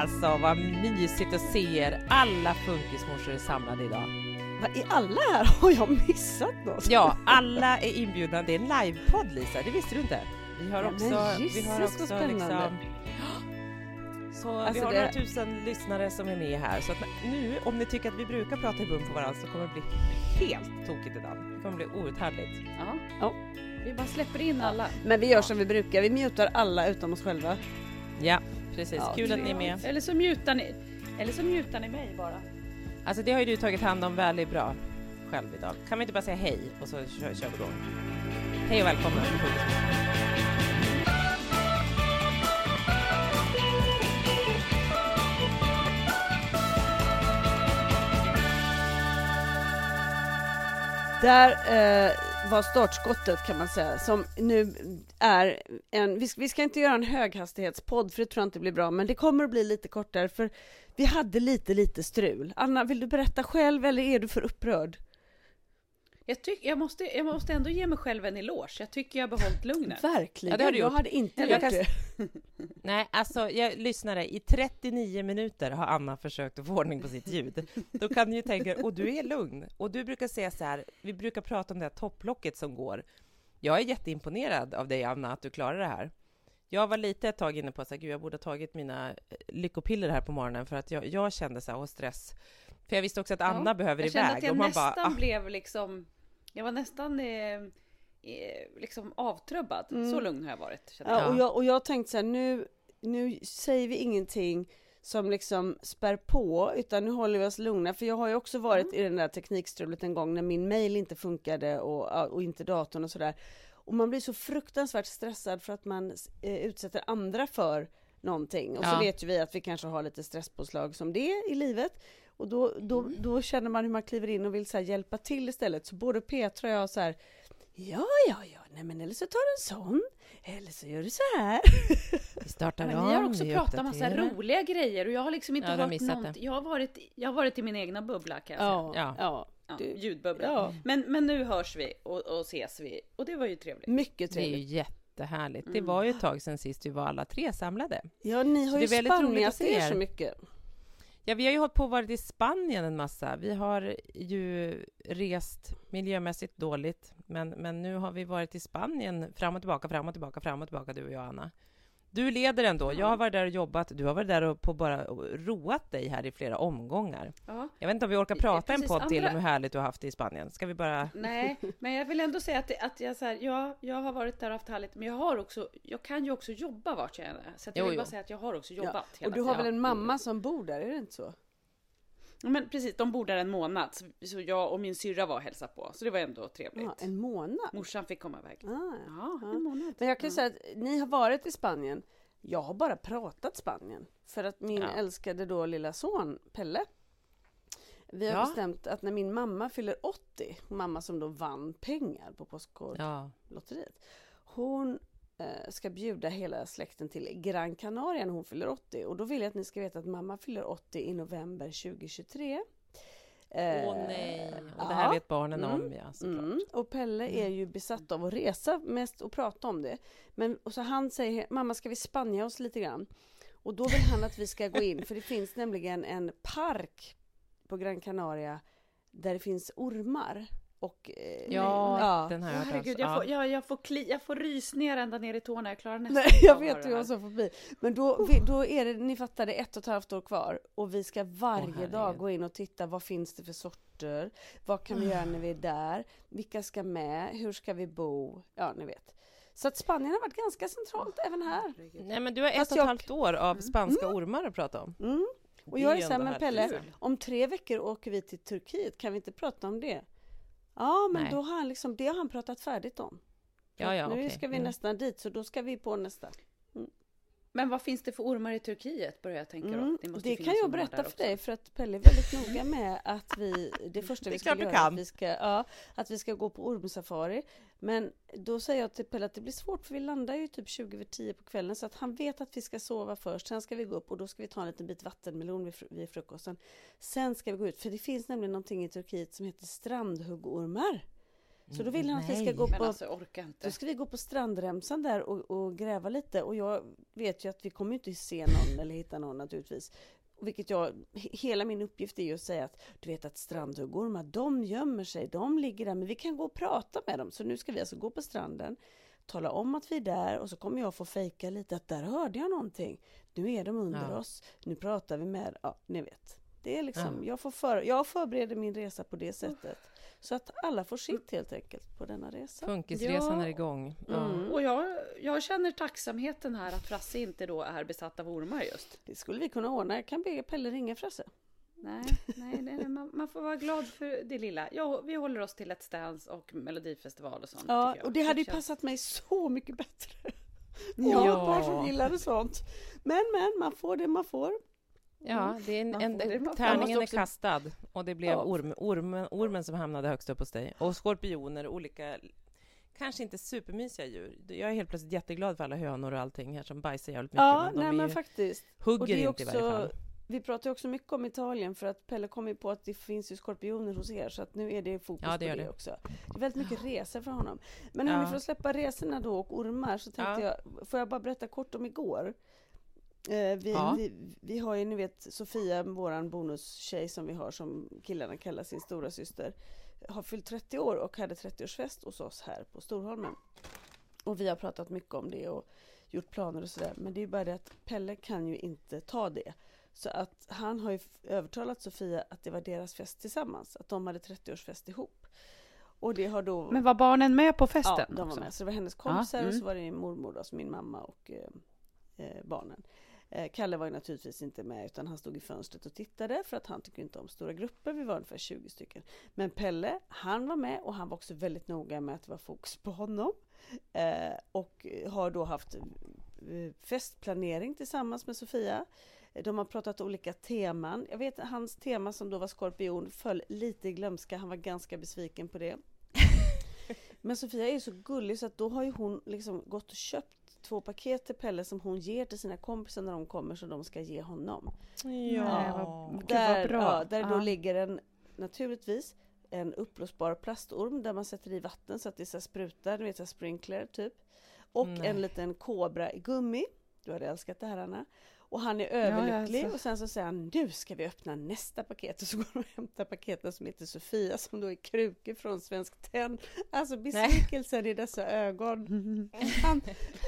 Alltså vad mysigt att se er. Alla funkismorsor är samlade idag. Vad är alla här? Har jag missat något? Ja, alla är inbjudna. Det är en livepodd Lisa, det visste du inte? Vi har Ja, också... men vi Jesus, har vad också spännande. liksom... Så vi Alltså har det- några tusen lyssnare som är med här. Så att nu, om ni tycker att vi brukar prata i mun på varandra så kommer det bli helt tokigt idag. Det kommer bli outhärdligt. Ja. Ja. Vi bara släpper in alla. Men vi gör som vi brukar, vi mutar alla utom oss själva. Ja, precis. Ja, Kul att ni är med. Eller så mutar ni, eller så mutar ni mig bara. Alltså det har ju du tagit hand om väldigt bra själv idag. Kan vi inte bara säga hej och så kör, kör vi igång? Hej och välkomna till. Där eh, var startskottet kan man säga, som nu är en, vi ska, vi ska inte göra en höghastighetspodd för det tror jag inte blir bra, men det kommer att bli lite kortare för vi hade lite, lite strul. Anna, vill du berätta själv eller är du för upprörd? Jag, tyck, jag, måste, jag måste ändå ge mig själv en eloge. Jag tycker jag har behållit lugnet. Verkligen, Ja, det har du jag gjort. hade inte Jag gjort det. Nej, alltså jag lyssnade. I 39 minuter har Anna försökt att få ordning på sitt ljud. Då kan ni ju tänka och du är lugn. Och du brukar säga så här, vi brukar prata om det här topplocket som går. Jag är jätteimponerad av dig Anna, att du klarar det här. Jag var lite ett tag inne på att gud, jag borde ha tagit mina eh, lyckopiller här på morgonen för att jag, jag kände så här, och stress. För jag visste också att Anna Ja, behöver jag kände iväg. att jag och man nästan bara, ah, blev liksom... Jag var nästan eh, eh, liksom avtrubbad. Så lugn har jag varit. jag. Ja, och, jag, och jag tänkte så här, nu, nu säger vi ingenting som liksom spär på, utan nu håller vi oss lugna. För jag har ju också varit i den där teknikstrulet en gång när min mail inte funkade och, och inte datorn och sådär. Och man blir så fruktansvärt stressad för att man eh, utsätter andra för någonting. Och så Ja. vet ju vi att vi kanske har lite stresspåslag som det i livet. Och då, då, Mm. då känner man hur man kliver in och vill så här hjälpa till istället. Så både Petra och jag så här, ja, ja, ja, nej men eller så tar du en sån, eller så gör du så här. vi startar Men om, ni har också pratat massa uppdaterar. roliga grejer och jag har liksom inte Ja, hört någonting. det. Jag har, varit, jag har varit i min egna bubbla kan jag säga. Ja, Ja. ja. Ja, Du- ljudbubbla. ja. Men, men nu hörs vi och, och ses vi och det var ju trevligt. Mycket Det är ju trevligt. jättehärligt. Det Mm. var ju ett tag sedan sist vi var alla tre samlade. Ja, ni Så har det ju er er. så mycket. Ja, vi har ju hållit på och varit i Spanien en massa. Vi har ju rest miljömässigt dåligt, men, men nu har vi varit i Spanien fram och tillbaka, fram och tillbaka, fram och tillbaka, du och jag, Anna. Du leder ändå. Jag har varit där och jobbat. Du har varit där och på bara roat dig här i flera omgångar. Ja. Jag vet inte om vi orkar prata en podd till om hur härligt du har haft det i Spanien. Ska vi bara... Nej, men jag vill ändå säga att, det, att jag, så här, ja, jag har varit där och haft härligt, men jag har också, jag kan ju också jobba vart jag än är. Så att jag Jo, vill bara jo. säga att jag har också Ja. jobbat Och hela du har tiden. väl en mamma som bor där, är det inte så? Men precis, de bor där en månad. Så- jag och min syrra var och hälsade på. Så det var ändå trevligt. Ja, en månad? Morsan fick komma iväg. Ah, Ja, ja. en månad. Men jag kan Ja. säga att ni har varit i Spanien. Jag har bara pratat Spanien. För att min Ja. älskade då lilla son Pelle. Vi har bestämt att när min mamma fyller 80, mamma som då vann pengar på Postkodlotteriet. Hon ska bjuda hela släkten till Gran Canaria när hon fyller 80. Och då vill jag att ni ska veta att mamma fyller 80 i november 2023. Åh Eh, nej, och det här ja. vet barnen Mm. om ja, såklart. Mm. Och Pelle är ju besatt av att resa mest och prata om det. Men och så han säger, mamma ska vi spanja oss lite grann? Och då vill han att vi ska gå in, för det finns nämligen en park på Gran Canaria där det finns ormar. Och, eh, Ja, den har Åh, jag hört. herregud, jag, Ja. får, jag, jag, får kli, jag får rysningar ända ner i tårna. Jag klarar nästan Nej, jag vet hur jag här. som förbi. Men då, vi, då är det, ni fattar, det ett och ett halvt år kvar och vi ska varje herregud. dag gå in och titta vad finns det för sorter? Vad kan vi göra när vi är där? Vilka ska med? Hur ska vi bo? Ja, ni vet. Så att Spanien har varit ganska centralt även här. Nej, men du har ett Fast och ett jag- halvt år av spanska ormar att prata om. Mm. Och jag är är ju så här, ändå men. Pelle, Kul. om tre veckor åker vi till Turkiet, kan vi inte prata om det? Ja, men Nej. då har han liksom, det har han pratat färdigt om. Ja, ja, nu okej. ska vi Mm. nästan dit, så då ska vi på nästa. Men vad finns det för ormar i Turkiet? Börjar jag tänka då. Mm, Det, måste det ju kan jag berätta för dig för att Pelle är väldigt noga med att vi, det första Det vi ska göra, kan. att vi ska, ja, att vi ska gå på ormsafari. Men då säger jag till Pelle att det blir svårt för vi landar ju typ 20 över 10 på kvällen så att han vet att vi ska sova först. Sen ska vi gå upp och då ska vi ta en liten bit vattenmelon vid, fr- vid frukosten. Sen ska vi gå ut, för det finns nämligen någonting i Turkiet som heter strandhuggormar. Så då vill han att vi ska gå på alltså då ska vi gå på strandremsan där och, och gräva lite och jag vet ju att vi kommer inte se någon eller hitta någon naturligtvis. Vilket jag, he- hela min uppgift är ju att säga att du vet att strandhuggormar, de gömmer sig, de ligger där, men vi kan gå och prata med dem. Så nu ska vi alltså gå på stranden, tala om att vi är där och så kommer jag få fejka lite att där hörde jag någonting. Nu är de under Ja. oss, nu pratar vi med, ja ni vet. Det är liksom, Ja. jag, får för, jag förbereder min resa på det sättet. Så att alla får sitt helt enkelt på denna resa. Funkisresan Ja. är igång. Ja. Mm. Och jag, jag känner tacksamheten här att Frasse inte då är besatt av ormar just. Det skulle vi kunna ordna. Jag kan be Pelle ringa Frasse. Nej, nej, nej, nej man, man får vara glad för det lilla. Ja, vi håller oss till Let's Dance och Melodifestival och sånt. Ja, och det hade ju passat mig så mycket bättre. Ja. Jag bara som gillade sånt. Men, men, man får det man får. Ja, det är en, en, får- tärningen är också- kastad och det blev Ja. orm, ormen, ormen som hamnade högst upp hos dig. Och skorpioner, olika, kanske inte supermysiga djur. Jag är helt plötsligt jätteglad för alla hönor och allting här som bajsar jävligt mycket. Ja, men de nej men ju, faktiskt. Och hugger det är inte i varje fall. Vi pratar ju också mycket om Italien för att Pelle kom ju på att det finns ju skorpioner hos er så att nu är det fokus Ja, det på det, det. också. Det är väldigt mycket resor för honom. Men hörni, Ja. för att släppa resorna då och ormar så tänkte Ja. jag, får jag bara berätta kort om igår? Eh, vi, Ja. vi, vi har ju, ni vet Sofia, våran bonustjej som vi har som killarna kallar sin stora syster har fyllt 30 år och hade 30-årsfest hos oss här på Storholmen. Och vi har pratat mycket om det och gjort planer och sådär. Men det är bara det att Pelle kan ju inte ta det. Så att han har ju övertalat Sofia att det var deras fest tillsammans. Att de hade 30-årsfest ihop. Och det har då... Men var barnen med på festen? Ja, de var också? med. Så det var hennes kompisar och mm. så var det min mormor då, alltså min mamma och eh, eh, barnen. Eh, Kalle var ju naturligtvis inte med utan han stod i fönstret och tittade för att han tycker inte om stora grupper. Vi var ungefär 20 stycken. Men Pelle, han var med och han var också väldigt noga med att det var fokus på honom. Eh, och har då haft eh, festplanering tillsammans med Sofia. De har pratat olika teman. Jag vet att hans tema som då var skorpion föll lite i glömska. Han var ganska besviken på det. Men Sofia är ju så gullig så att då har ju hon liksom gått och köpt två paket till Pelle som hon ger till sina kompisar när de kommer så de ska ge honom. Vad- Gud, vad Där, bra. ja, där då Ja. ligger en, naturligtvis, en uppblåsbar plastorm där man sätter i vatten så att det så sprutar, du vet så sprinkler typ. Och Nej. en liten kobra i gummi. Du hade älskat det här Anna. Och han är överlycklig alltså. och sen så säger han nu ska vi öppna nästa paket och så går de och hämtar paketet som heter Sofia som då är krukor från Svensk Tenn. Alltså besvikelsen i dessa ögon. Han,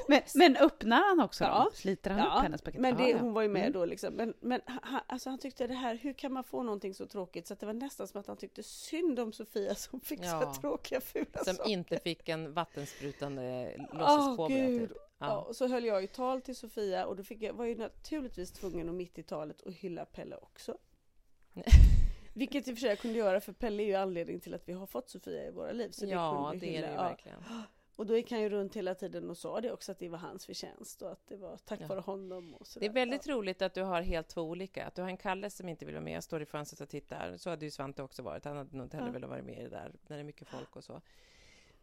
Men, men öppnar han också Ja. Sliter han upp hennes paket? men det, Ja, ja. hon var ju med Mm. då liksom. Men, men han, alltså han tyckte det här, hur kan man få någonting så tråkigt? Så att det var nästan som att han tyckte synd om Sofia som fick så Ja. här tråkiga fula Som saker. inte fick en vattensprutande Åh låtsaskobra. gud! Ja. Ja. och så höll jag ju tal till Sofia och då fick jag, var jag ju naturligtvis tvungen att mitt i talet att hylla Pelle också. Vilket i och för sig jag kunde göra för Pelle är ju anledningen till att vi har fått Sofia i våra liv. Så ja, kunde vi det är det ju. Ja. verkligen. Och då gick han ju runt hela tiden och sa det också att det var hans förtjänst och att det var tack Ja. vare honom. Och Det är väldigt roligt att du har helt två olika. Att du har en Kalle som inte vill vara med, står i fönstret och tittar. Så hade ju Svante också varit. Han hade nog inte heller Ja. velat vara med i det där när det är mycket folk och så.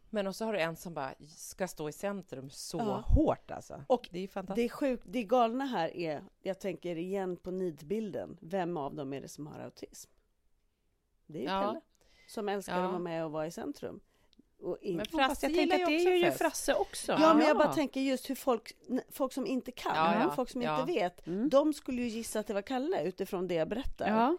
Men också har du en som bara ska stå i centrum så Ja. hårt alltså. Och det är Det fantastiskt. är sjukt, det galna här är, jag tänker igen på nidbilden, vem av dem är det som har autism? Det är ju Ja. Pelle, som älskar Ja. att vara med och vara i centrum. Och in... Men Frasse jag tänker att det är ju. Frasse också. Ja, men jag bara tänker just hur folk, folk som inte kan, Ja, ja. folk som Ja. inte vet, Mm. de skulle ju gissa att det var Kalle utifrån det jag berättar. Ja.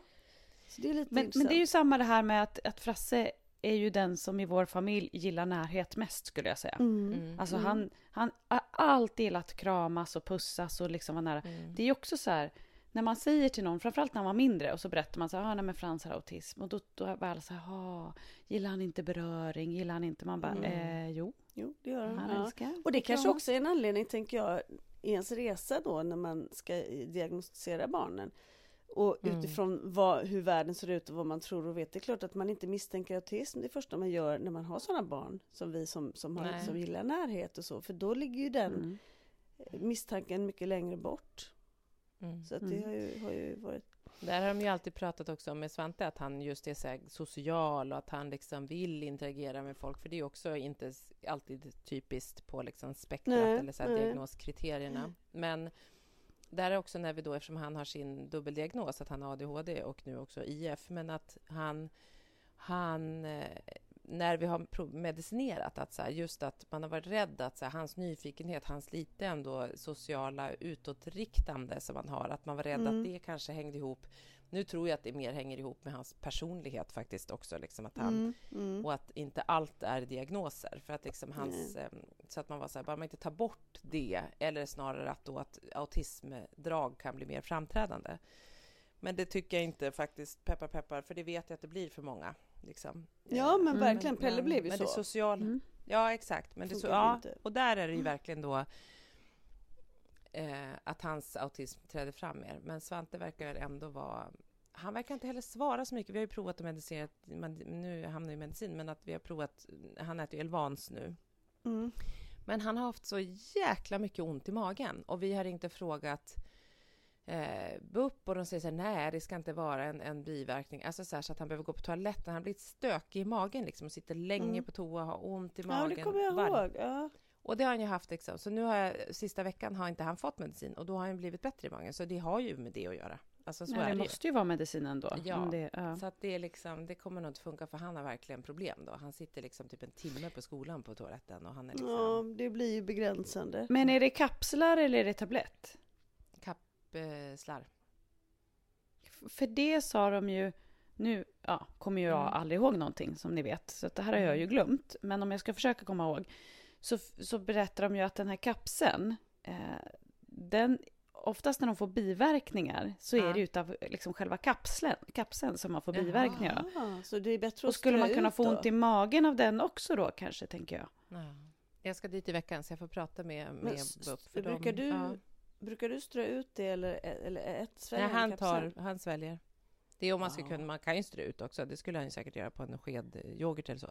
Så det är lite Men, men det är ju samma det här med att, att Frasse är ju den som i vår familj gillar närhet mest skulle jag säga. Mm. Mm. Alltså han, han har alltid gillat kramas och pussas och liksom vara nära. Mm. Det är ju också så här, när man säger till någon, framförallt när han var mindre, och så berättar man så här, ah, nej men Frans har autism. Och då, då alla så här, ah, gillar han inte beröring? Gillar han inte? Man bara, Mm. eh, jo, Jo, det gör han. han Ja. Och det kanske också är en anledning, tänker jag, i ens resa då när man ska diagnostisera barnen. Och Mm. utifrån vad, hur världen ser ut och vad man tror och vet. Det är klart att man inte misstänker autism det första man gör när man har sådana barn som vi som, som, har, som gillar närhet och så. För då ligger ju den Mm. misstanken mycket längre bort. Mm. Så att det Mm. har ju, har ju varit... Där har de ju alltid pratat också om med Svante, att han just är så social och att han liksom vill interagera med folk, för det är ju också inte alltid typiskt på liksom spektrat Nej, eller så här nej. diagnoskriterierna. Men där är också när vi då, eftersom han har sin dubbeldiagnos, att han har ADHD och nu också IF, men att han, han eh, när vi har medicinerat, att så här, just att man har varit rädd att så här, hans nyfikenhet, hans lite ändå sociala utåtriktande som han har, att man var rädd Mm. att det kanske hängde ihop. Nu tror jag att det mer hänger ihop med hans personlighet faktiskt också, liksom att han, Mm, mm. och att inte allt är diagnoser. För att liksom hans, eh, så att man var så här, bara man inte tar bort det, eller snarare att då att autismdrag kan bli mer framträdande. Men det tycker jag inte faktiskt, peppar peppar, för det vet jag att det blir för många. Liksom. Ja, Eh, men verkligen. Pelle blev ju men så. Det social, Mm. Ja, exakt. Men det Funkar ja, och där är det ju verkligen då eh, att hans autism träder fram mer. Men Svante verkar ändå vara... Han verkar inte heller svara så mycket. Vi har ju provat att medicinera, nu hamnar i medicin, men att vi har provat, han äter ju Elvans nu. Mm. Men han har haft så jäkla mycket ont i magen och vi har och frågat eh, BUP och de säger så här, nej, det ska inte vara en, en biverkning. Alltså så, här, så att han behöver gå på toaletten. Han har blivit stökig i magen liksom och sitter länge Mm. på toa och har ont i Ja, magen. det kommer jag ihåg. Ja. Och det har han ju haft liksom. Så nu har jag, sista veckan har inte han fått medicin och då har han blivit bättre i magen. Så det har ju med det att göra. Alltså så Nej, är det det måste ju vara medicinen då. Ja. det, ja. Så att det är liksom, det kommer nog inte funka för han har verkligen problem då. Han sitter liksom typ en timme på skolan på toaletten och han är liksom ja, det blir ju begränsande. Men är det kapslar eller är det tablett? kappslarv. F- För det sa de ju, nu ja, kommer jag Mm. aldrig ihåg någonting som ni vet, så det här har jag ju glömt. Men om jag ska försöka komma ihåg, så, så berättar de ju att den här kapseln, eh, den, oftast när de får biverkningar så Ja. är det utav liksom själva kapseln, kapseln som man får Jaha. biverkningar av. Så det är bättre Och att skulle man kunna få då? ont i magen av den också då kanske, tänker jag. Ja. Jag ska dit i veckan så jag får prata med, med Men BUP. s- brukar, du, ja. brukar du strö ut det eller, eller ett Nej, sväljer han, kapseln? tar, han sväljer. Det är om man ska kunna, man kan ju strö ut också. Det skulle han ju säkert göra på en sked yoghurt eller så.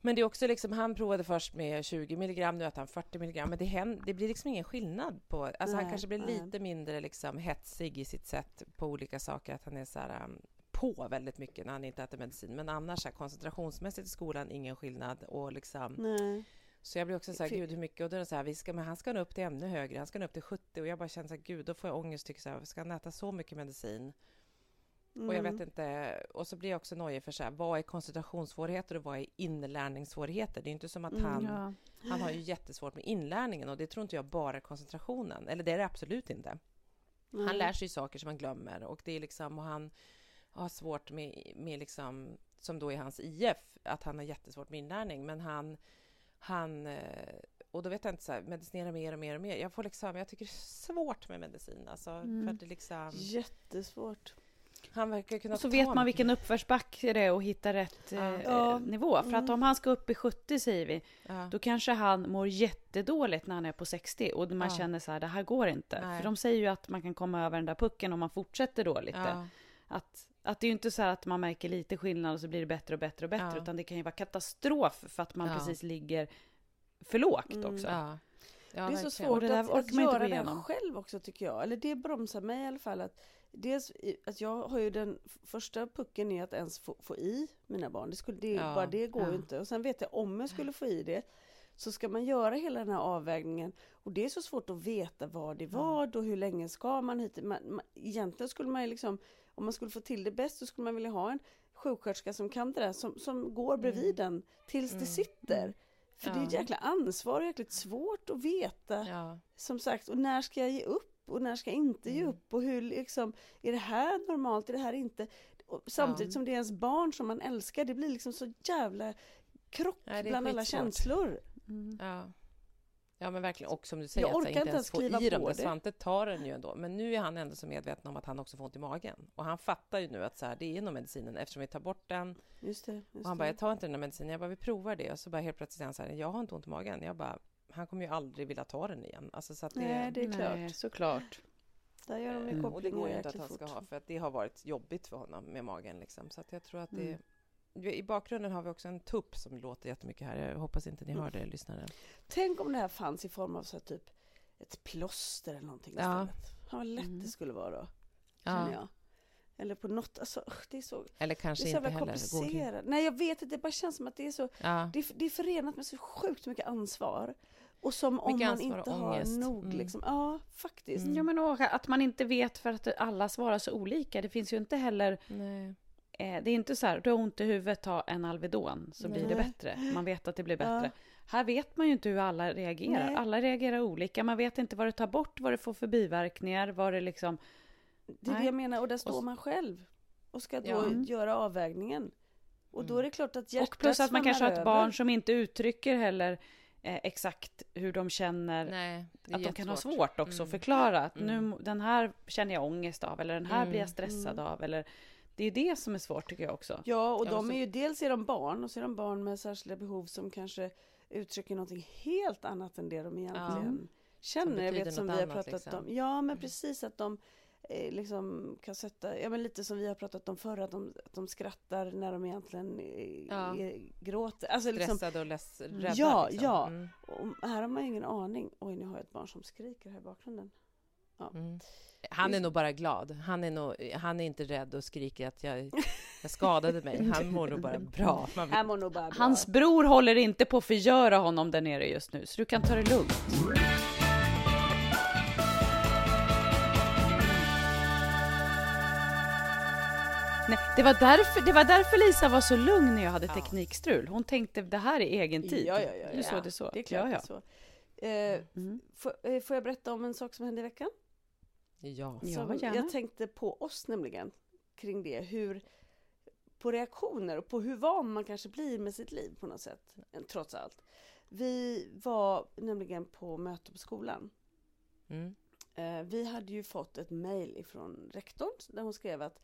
Men det är också liksom, han provade först med 20 milligram, nu äter han 40 milligram. Men det, händer, det blir liksom ingen skillnad på... Alltså han Nej, kanske blir nej. lite mindre liksom hetsig i sitt sätt på olika saker. Att han är så här, um, på väldigt mycket när han inte äter medicin. Men annars här, koncentrationsmässigt i skolan, ingen skillnad. Och liksom, Nej. så jag blir också så här, gud hur mycket? Och då är det så här, vi ska, men han ska nå upp till ännu högre. Han ska nå upp till 70. Och jag bara känner så här, gud, då får jag ångest. Tycker så här, ska han äta så mycket medicin? Och jag vet Mm. inte, och så blir jag också nojig för så här, vad är koncentrationssvårigheter och vad är inlärningssvårigheter? Det är inte som att han, Ja. han har ju jättesvårt med inlärningen och det tror inte jag bara koncentrationen, eller det är det absolut inte. Han Nej. lär sig saker som han glömmer och det är liksom, och han har svårt med, med liksom, som då är hans IF, att han har jättesvårt med inlärning, men han, han eh, och då vet jag inte så här, medicinera mer och mer och mer. Jag får liksom, jag tycker det är svårt med medicin alltså, Mm. för det liksom, Jättesvårt. Han verkar kunna Och så ta vet man vilken uppförsbacke det är och hitta rätt Ja. eh, Ja. nivå. För att Mm. om han ska upp i 70 säger vi, Ja. då kanske han mår jättedåligt när han är på 60 och man Ja. känner så här, det här går inte. Nej. För de säger ju att man kan komma över den där pucken om man fortsätter då lite. Ja. Att, Att det är ju inte så här att man märker lite skillnad och så blir det bättre och bättre och bättre, Ja. utan det kan ju vara katastrof för att man Ja. precis ligger för lågt Mm. också. Ja. Ja, det är så svårt att, att göra det igenom. själv också tycker jag. Eller det bromsar mig i alla fall. Att dels i- att jag har ju den första pucken är att ens få, få i mina barn. Det skulle, det, Ja, bara det går ja. ju inte. Och sen vet jag om jag skulle få i det så ska man göra hela den här avvägningen. Och det är så svårt att veta vad det är vad och hur länge ska man hit. Man, man, egentligen skulle man ju liksom, om man skulle få till det bäst så skulle man vilja ha en sjuksköterska som kan det där, som, som går bredvid den tills det sitter. För det är ett Ja. jäkla ansvar och jäkligt svårt att veta Ja. som sagt, och när ska jag ge upp och när ska jag inte ge Mm. upp och hur liksom, är det här normalt, är det här inte? Och samtidigt Ja. som det är ens barn som man älskar, det blir liksom så jävla krock är bland alla känslor. Mm. Ja. ja, men verkligen. Och som du säger, Jag att så orkar inte inte ens få skriva i dem det. Svante tar den ju ändå. Men nu är han ändå så medveten om att han också får ont i magen. Och han fattar ju nu att så här, det är nog medicinen eftersom vi tar bort den. Just det. Just Och han bara, jag tar inte den här medicinen. Jag bara, vi provar det. Och så bara helt plötsligt säger han så här, jag har inte ont i magen. Jag bara, han kommer ju aldrig vilja ta den igen. Alltså, så att det, Nej, det är klart. Nej, såklart. Där gör de ju Eh, och det kopplingar går ju inte att han ska fort. ha, för att det har varit jobbigt för honom med magen. Liksom. Så att jag tror att det... Mm. I bakgrunden har vi också en tupp som låter jättemycket här. Jag hoppas inte ni hör det, lyssnare. Tänk om det här fanns i form av så här, typ ett plåster eller någonting Ja. istället. Ja, vad lätt Mm. det skulle vara då, Ja. känner jag. Eller på något, alltså det är så, Eller det kanske är så inte heller. Nej, jag vet inte, det bara känns som att det är så Ja. Det är, det är förenat med så sjukt mycket ansvar. Och som om Mycket man inte har nog Mm. liksom. Ja, faktiskt. Mm. Ja, men och att man inte vet för att alla svarar så olika. Det finns ju inte heller... Nej. Eh, det är inte så här, du har ont i huvudet, ta en Alvedon så blir det Nej. bättre. Man vet att det blir Ja. bättre. Här vet man ju inte hur alla reagerar. Nej. Alla reagerar olika. Man vet inte vad det tar bort, vad det får för biverkningar, vad det liksom... Det är det Nej. jag menar. Och där står Och- man själv. Och ska då Ja. göra avvägningen. Och då är det klart att hjärtat Mm. Och plus att man kanske har ett barn över. som inte uttrycker heller eh, exakt hur de känner. Nej, att de kan ha svårt också att Mm. förklara att Mm. nu, den här känner jag ångest av eller den här Mm. blir jag stressad av eller det är det som är svårt tycker jag också. Ja, och Ja, de är ju dels är de barn och så är de barn med särskilda behov som kanske uttrycker någonting helt annat än det de egentligen känner. Jag vet som vi har pratat liksom. om. Ja, men precis att de liksom kan sätta, ja men lite som vi har pratat om förr, att de, att de skrattar när de egentligen eh, Ja. eh, gråter. Alltså liksom, Stressade och less, rädda. Ja, liksom. ja. Mm. och här har man ingen aning. Oj, nu har jag ett barn som skriker här i bakgrunden. Mm. Han är nog bara glad. Han är, nog, han är inte rädd och skriker att jag, jag skadade mig. Han mår nog bara bra. Man Här mår nog bara bra. Hans bror håller inte på att förgöra honom där nere just nu så du kan ta det lugnt. Det, var därför, det var därför Lisa var så lugn när jag hade teknikstrul. Hon tänkte det här är egen tid. Ja, ja, ja, så ja. det är så. Det är klart ja, ja. det är så. Eh, Mm. får, eh, får jag berätta om en sak som hände i veckan? Ja. Ja, som gärna. jag tänkte på oss nämligen, kring det, hur på reaktioner och på hur van man kanske blir med sitt liv på något sätt, eh, trots allt. Vi var nämligen på möte på skolan. Mm. Eh, vi hade ju fått ett mejl ifrån rektorn där hon skrev att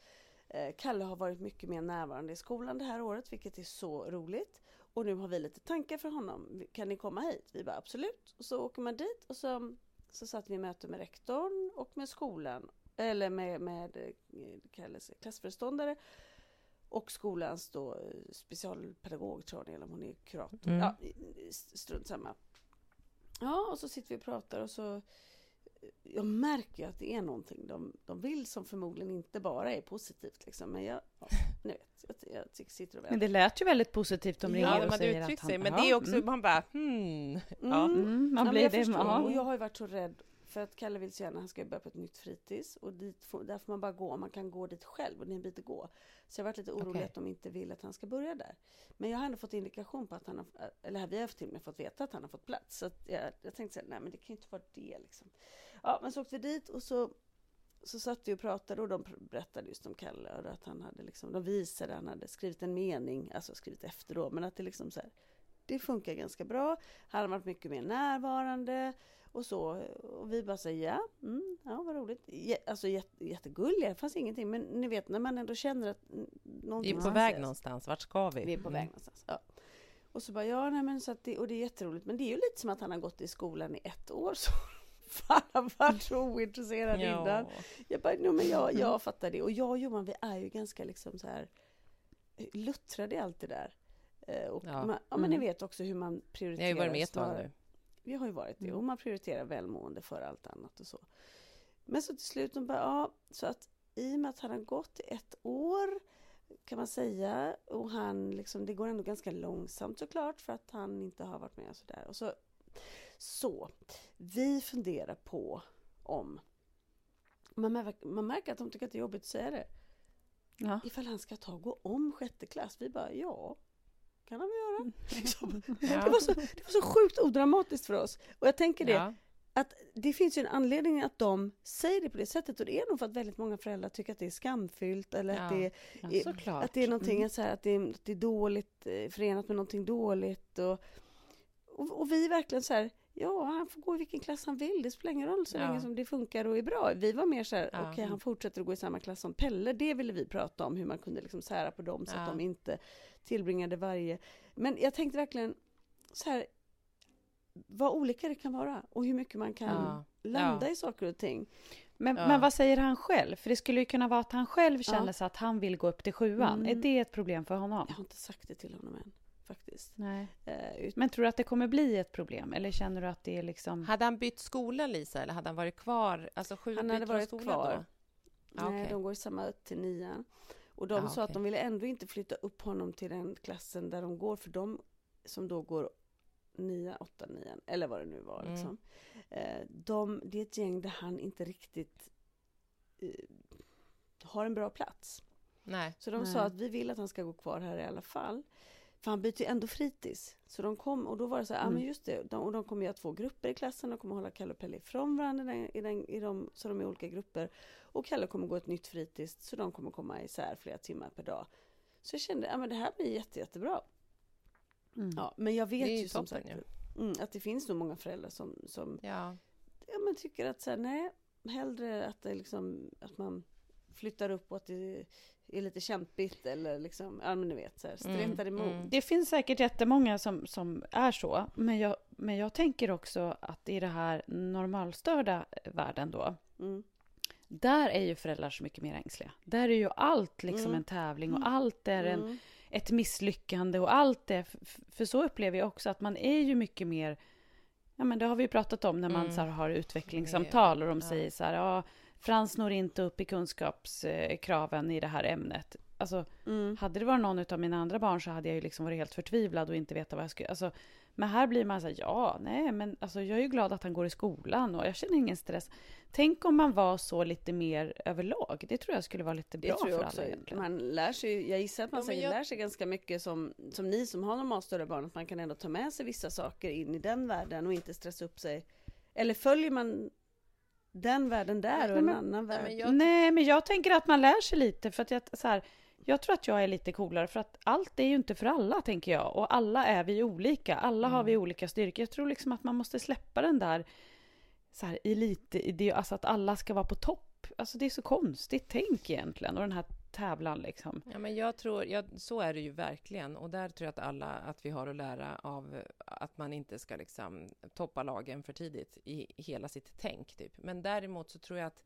Kalle har varit mycket mer närvarande i skolan det här året, vilket är så roligt. Och nu har vi lite tankar för honom. Kan ni komma hit? Vi bara absolut. Och så åker man dit och så, så satt vi i möte med rektorn och med skolan, eller med, med eh, Kalles klassföreståndare och skolans då eh, specialpedagog tror jag, eller om hon är kurator. Mm. Ja, strunt samma. Ja, och så sitter vi och pratar och så jag märker ju att det är någonting de, de vill som förmodligen inte bara är positivt liksom. Men jag, ja, ni vet, jag, jag, sitter och Men väntar. det lät ju väldigt positivt. De Ja, ringer de och säger att uttryckt han... sig, men Ja, det är också, mm. man bara hmm. Ja. Mm. Mm, man Ja, men blir jag det. förstår. Ja. Och jag har ju varit så rädd för att Kalle vill så gärna, han ska börja på ett nytt fritids och dit får, där får man bara gå, man kan gå dit själv och det är en bit att gå. Så jag har varit lite orolig Okej. att de inte vill att han ska börja där. Men jag har ändå fått indikation på att han har, eller vi har till och med fått veta att han har fått plats. Så att jag, jag tänkte så här, nej men det kan ju inte vara det liksom. Ja, men så åkte vi dit och så så satt vi och pratade och de berättade just om Kalle och att han hade liksom, de visade, han hade skrivit en mening, alltså skrivit efter då, men att det liksom så här, det funkar ganska bra. Han har varit mycket mer närvarande och så. Och vi bara säger ja, mm, ja vad roligt. Jä, alltså jätte, jättegulliga, det fanns ingenting. Men ni vet när man ändå känner att mm, Vi någonting är på väg sägas. någonstans. Vart ska vi? Vi är på Mm. väg någonstans. Ja. Och så bara, ja, nej, men så att det, och det är jätteroligt. Men det är ju lite som att han har gått i skolan i ett år. Så fan har varit så ointresserad innan. Ja. Jag bara, no, men jag, jag fattar det. Och jag och Johan, vi är ju ganska liksom så här eh, luttrade i allt det där. Eh, Och Ja. Man, ja, men ni vet också hur man prioriterar. har ju varit med ett tag nu. Vi har ju varit det. Mm. Och man prioriterar välmående för allt annat och så. Men så till slut, de bara, ja, så att i och med att han har gått ett år kan man säga och han liksom, det går ändå ganska långsamt såklart för att han inte har varit med och sådär. Och så, så vi funderar på om man, mär- man märker att de tycker att det är jobbigt att säga det. Ja. Ifall han ska ta och gå om sjätte klass. Vi bara, ja, kan han väl göra. Liksom. Ja. Det, var så, det var så sjukt odramatiskt för oss. Och jag tänker det, Ja. att det finns ju en anledning att de säger det på det sättet och det är nog för att väldigt många föräldrar tycker att det är skamfyllt eller att, Ja. det, Ja, är, att det är någonting Mm. så här, att, det är, att det är dåligt eh, förenat med någonting dåligt och, och, och vi är verkligen så här Ja, han får gå i vilken klass han vill. Det spelar ingen roll så Ja. länge som det funkar och är bra. Vi var mer så här, Ja. okej, han fortsätter att gå i samma klass som Pelle. Det ville vi prata om, hur man kunde liksom sära på dem så Ja. att de inte tillbringade varje... Men jag tänkte verkligen så här, vad olika det kan vara och hur mycket man kan landa i saker och ting. Men, men vad säger han själv? För det skulle ju kunna vara att han själv känner sig att han vill gå upp till sjuan. Mm. Är det ett problem för honom? Jag har inte sagt det till honom än, faktiskt. Nej. Eh, Men tror du att det kommer bli ett problem? Eller känner du att det är liksom... Hade han bytt skola, Lisa, eller hade han varit kvar? Alltså, sju, Han hade varit skola kvar. Då? Nej, okej. de går i samma upp till nian. Och de Ja, sa att okej. de ville ändå inte flytta upp honom till den klassen där de går, för de som då går nia, åtta, nian, eller vad det nu var. Mm. Liksom. Eh, de, det är ett gäng där han inte riktigt eh, har en bra plats. Nej. Så de Nej. sa att vi vill att han ska gå kvar här i alla fall. För han byter ju ändå fritids. Så de kom, och då var det så här, ja Mm. men just det, de, och de kommer göra två grupper i klassen, de kommer hålla Kalle och Pelle ifrån varandra i den, i den, i de, så de är olika grupper. Och Kalle kommer gå ett nytt fritids, så de kommer komma isär flera timmar per dag. Så jag kände, ja men det här blir jätte, jättebra. Mm. Ja, men jag vet ju ju som sagt mm, att det finns nog många föräldrar som, som Ja. ja, men tycker att så här, nej, hellre att det liksom, att man flyttar upp och att det är lite kämpigt eller liksom, ja men ni vet så här, stretar Mm, emot. mm. Det finns säkert jättemånga som, som är så, men jag, men jag tänker också att i det här normalstörda världen då, Mm. där är ju föräldrar så mycket mer ängsliga. Där är ju allt liksom Mm. en tävling och allt är en, Mm. ett misslyckande och allt f- För så upplever jag också att man är ju mycket mer, ja men det har vi ju pratat om när man Mm. så här, har utvecklingssamtal och de säger så här, ja, Frans når inte upp i kunskapskraven i det här ämnet. Alltså, Mm. hade det varit någon av mina andra barn så hade jag ju liksom varit helt förtvivlad och inte veta vad jag skulle... Alltså, men här blir man så här, ja, nej, men alltså, jag är ju glad att han går i skolan och jag känner ingen stress. Tänk om man var så lite mer överlag. Det tror jag skulle vara lite Det bra tror jag för också. alla egentligen. Man lär sig, jag gissar att man Ja, jag- lär sig ganska mycket som, som ni som har normalt större barn, att man kan ändå ta med sig vissa saker in i den världen och inte stressa upp sig. Eller följer man den världen där och Nej, en men- annan värld? men jag- Nej, men jag tänker att man lär sig lite för att jag, så här, jag tror att jag är lite coolare för att allt är ju inte för alla, tänker jag. Och alla är vi olika. Alla har vi olika styrkor. Jag tror liksom att man måste släppa den där så här, elitidé, alltså att alla ska vara på topp. Alltså det är så konstigt tänk egentligen. Och den här tävlan liksom. Ja, men jag tror, ja, så är det ju verkligen. Och där tror jag att alla, att vi har att lära av att man inte ska liksom toppa lagen för tidigt i hela sitt tänk, typ. Men däremot så tror jag att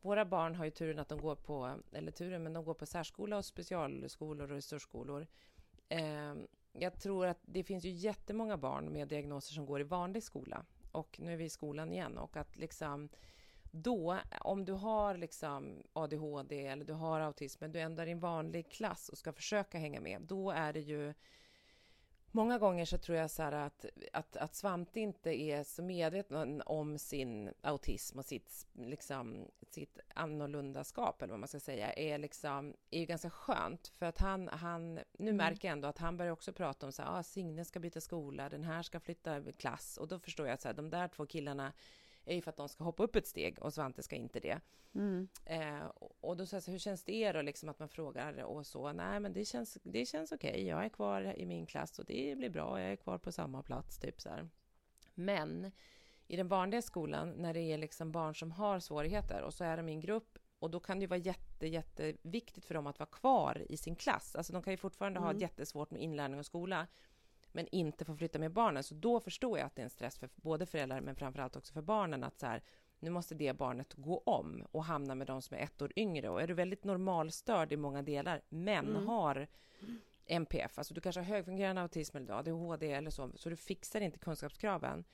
våra barn har ju turen att de går på, eller turen, men de går på särskola och specialskolor och resursskolor. Eh, jag tror att det finns ju jättemånga barn med diagnoser som går i vanlig skola. Och nu är vi i skolan igen. Och att liksom då, om du har liksom ADHD eller du har autism, men du i en vanlig klass och ska försöka hänga med, då är det ju Många gånger så tror jag så att, att, att Svante inte är så medveten om sin autism och sitt, liksom, sitt annorlundaskap, eller vad man ska säga, är, liksom, är ju ganska skönt. För att han, han nu märker jag ändå att han börjar också prata om så här, ah, Signe ska byta skola, den här ska flytta klass. Och då förstår jag att så här, de där två killarna är ju för att de ska hoppa upp ett steg och Svante ska inte det. Eh, och- då sa jag så hur känns det då, liksom att man frågar och så? Nej, men det känns, det känns okej. Jag är kvar i min klass och det blir bra. Jag är kvar på samma plats, typ så här. Men i den vanliga skolan, när det är liksom barn som har svårigheter och så är de i en grupp och då kan det ju vara jätte, jätteviktigt för dem att vara kvar i sin klass. Alltså de kan ju fortfarande ha jättesvårt med inlärning och skola. Men inte får flytta med barnen. Så då förstår jag att det är en stress för både föräldrar, men framförallt också för barnen, att så här, nu måste det barnet gå om och hamna med de som är ett år yngre. Och är du väldigt normalstörd i många delar, men Mm. har NPF, alltså du kanske har högfungerande autism eller ADHD eller så, så du fixar inte kunskapskraven.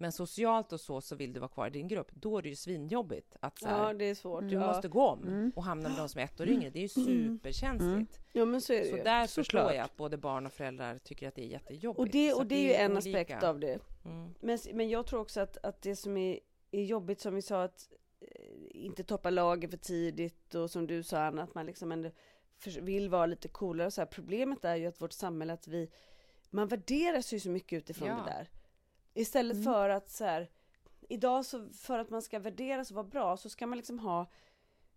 Men socialt och så, så vill du vara kvar i din grupp. Då är det ju svinjobbigt att så här, Ja, det är svårt. du ja. måste gå om och hamna med de som är ett år yngre. Det är ju superkänsligt. Ja, men så är det Så ju. där förstår Såklart. jag att både barn och föräldrar tycker att det är jättejobbigt. Och det, Så och att det är ju en olika. aspekt av det. Mm. Men, men jag tror också att, att det som är, är jobbigt, som vi sa, att eh, inte toppa lager för tidigt och som du sa Anna, att man liksom ändå vill vara lite coolare och så här. Problemet är ju att vårt samhälle, att vi, man värderas ju så mycket utifrån Ja. det där. Istället för att så här, idag så för att man ska värderas och vara bra så ska man liksom ha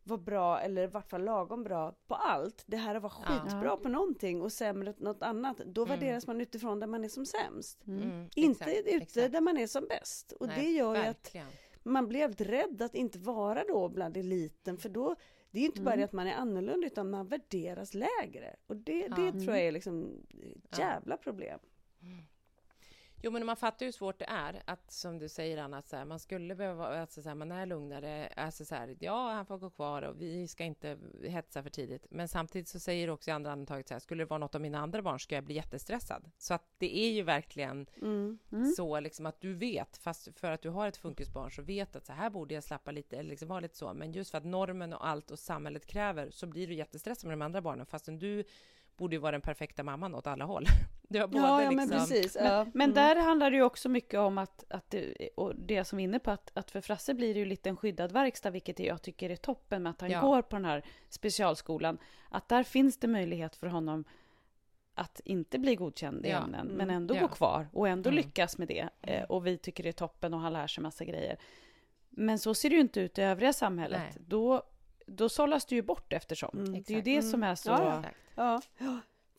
vara bra eller i vart fall lagom bra på allt. Det här att vara Ja. skitbra på någonting och sämre på något annat. Då Mm. värderas man utifrån där man är som sämst. Mm, Inte exakt, ute exakt. där man är som bäst. Och Nej, det gör ju att man blir jävligt rädd att inte vara då bland eliten. För då, det är ju inte bara det att man är annorlunda utan man värderas lägre. Och det, det Ja. tror jag är liksom jävla problem. Jo, men man fattar ju hur svårt det är att, som du säger Anna, så här, man skulle behöva, alltså så här, man är lugnare, alltså så här, ja, han får gå kvar och vi ska inte hetsa för tidigt. Men samtidigt så säger du också i andra andetaget så här, skulle det vara något av mina andra barn ska jag bli jättestressad. Så att det är ju verkligen Mm. så liksom att du vet, fast för att du har ett funkisbarn så vet att så här borde jag slappa lite, eller liksom vara lite så. Men just för att normen och allt och samhället kräver så blir du jättestressad med de andra barnen, fastän du borde ju vara den perfekta mamman åt alla håll. Du har både Ja, ja men liksom, precis. Men, ja. men Mm. där handlar det ju också mycket om att, att det, och det som vi är inne på, att, att för Frasse blir det ju lite en skyddad verkstad, vilket jag tycker är toppen med att han Ja. går på den här specialskolan. Att där finns det möjlighet för honom att inte bli godkänd i Ja. ämnen, men Mm. ändå Ja. gå kvar och ändå Mm. lyckas med det. Eh, och vi tycker det är toppen och han lär sig massa grejer. Men så ser det ju inte ut i övriga samhället. Nej. Då, då sållas det ju bort eftersom. Mm. Det är ju det som är så... Ja, ja.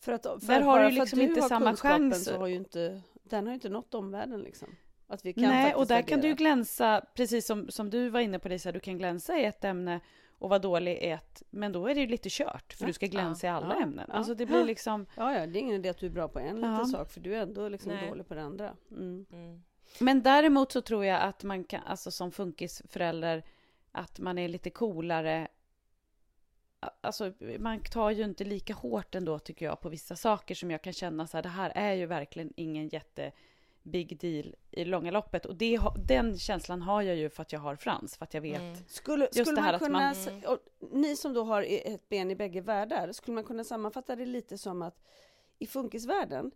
Ja, för att, för Där har du liksom du inte har samma chans. Så har ju inte, den har ju inte nått omvärlden liksom. Att vi kan Nej, och där kan du ju glänsa, precis som, som du var inne på Lisa, du kan glänsa i ett ämne och vara dålig i ett, men då är det ju lite kört, för Ja. du ska glänsa i alla Ja. ämnen. Ja. Alltså det blir liksom... Ja, ja, det är ingen idé att du är bra på en Ja. liten sak, för du är ändå liksom Nej. dålig på det andra. Mm. Mm. Men däremot så tror jag att man kan, alltså som funkisförälder, att man är lite coolare. Alltså, man tar ju inte lika hårt ändå, tycker jag, på vissa saker som jag kan känna så här, det här är ju verkligen ingen jätte big deal i långa loppet. Och det, den känslan har jag ju för att jag har Frans, för att jag vet. Mm. Skulle, Just skulle det här man att kunna, man- s- och ni som då har ett ben i bägge världar, skulle man kunna sammanfatta det lite som att i funkisvärlden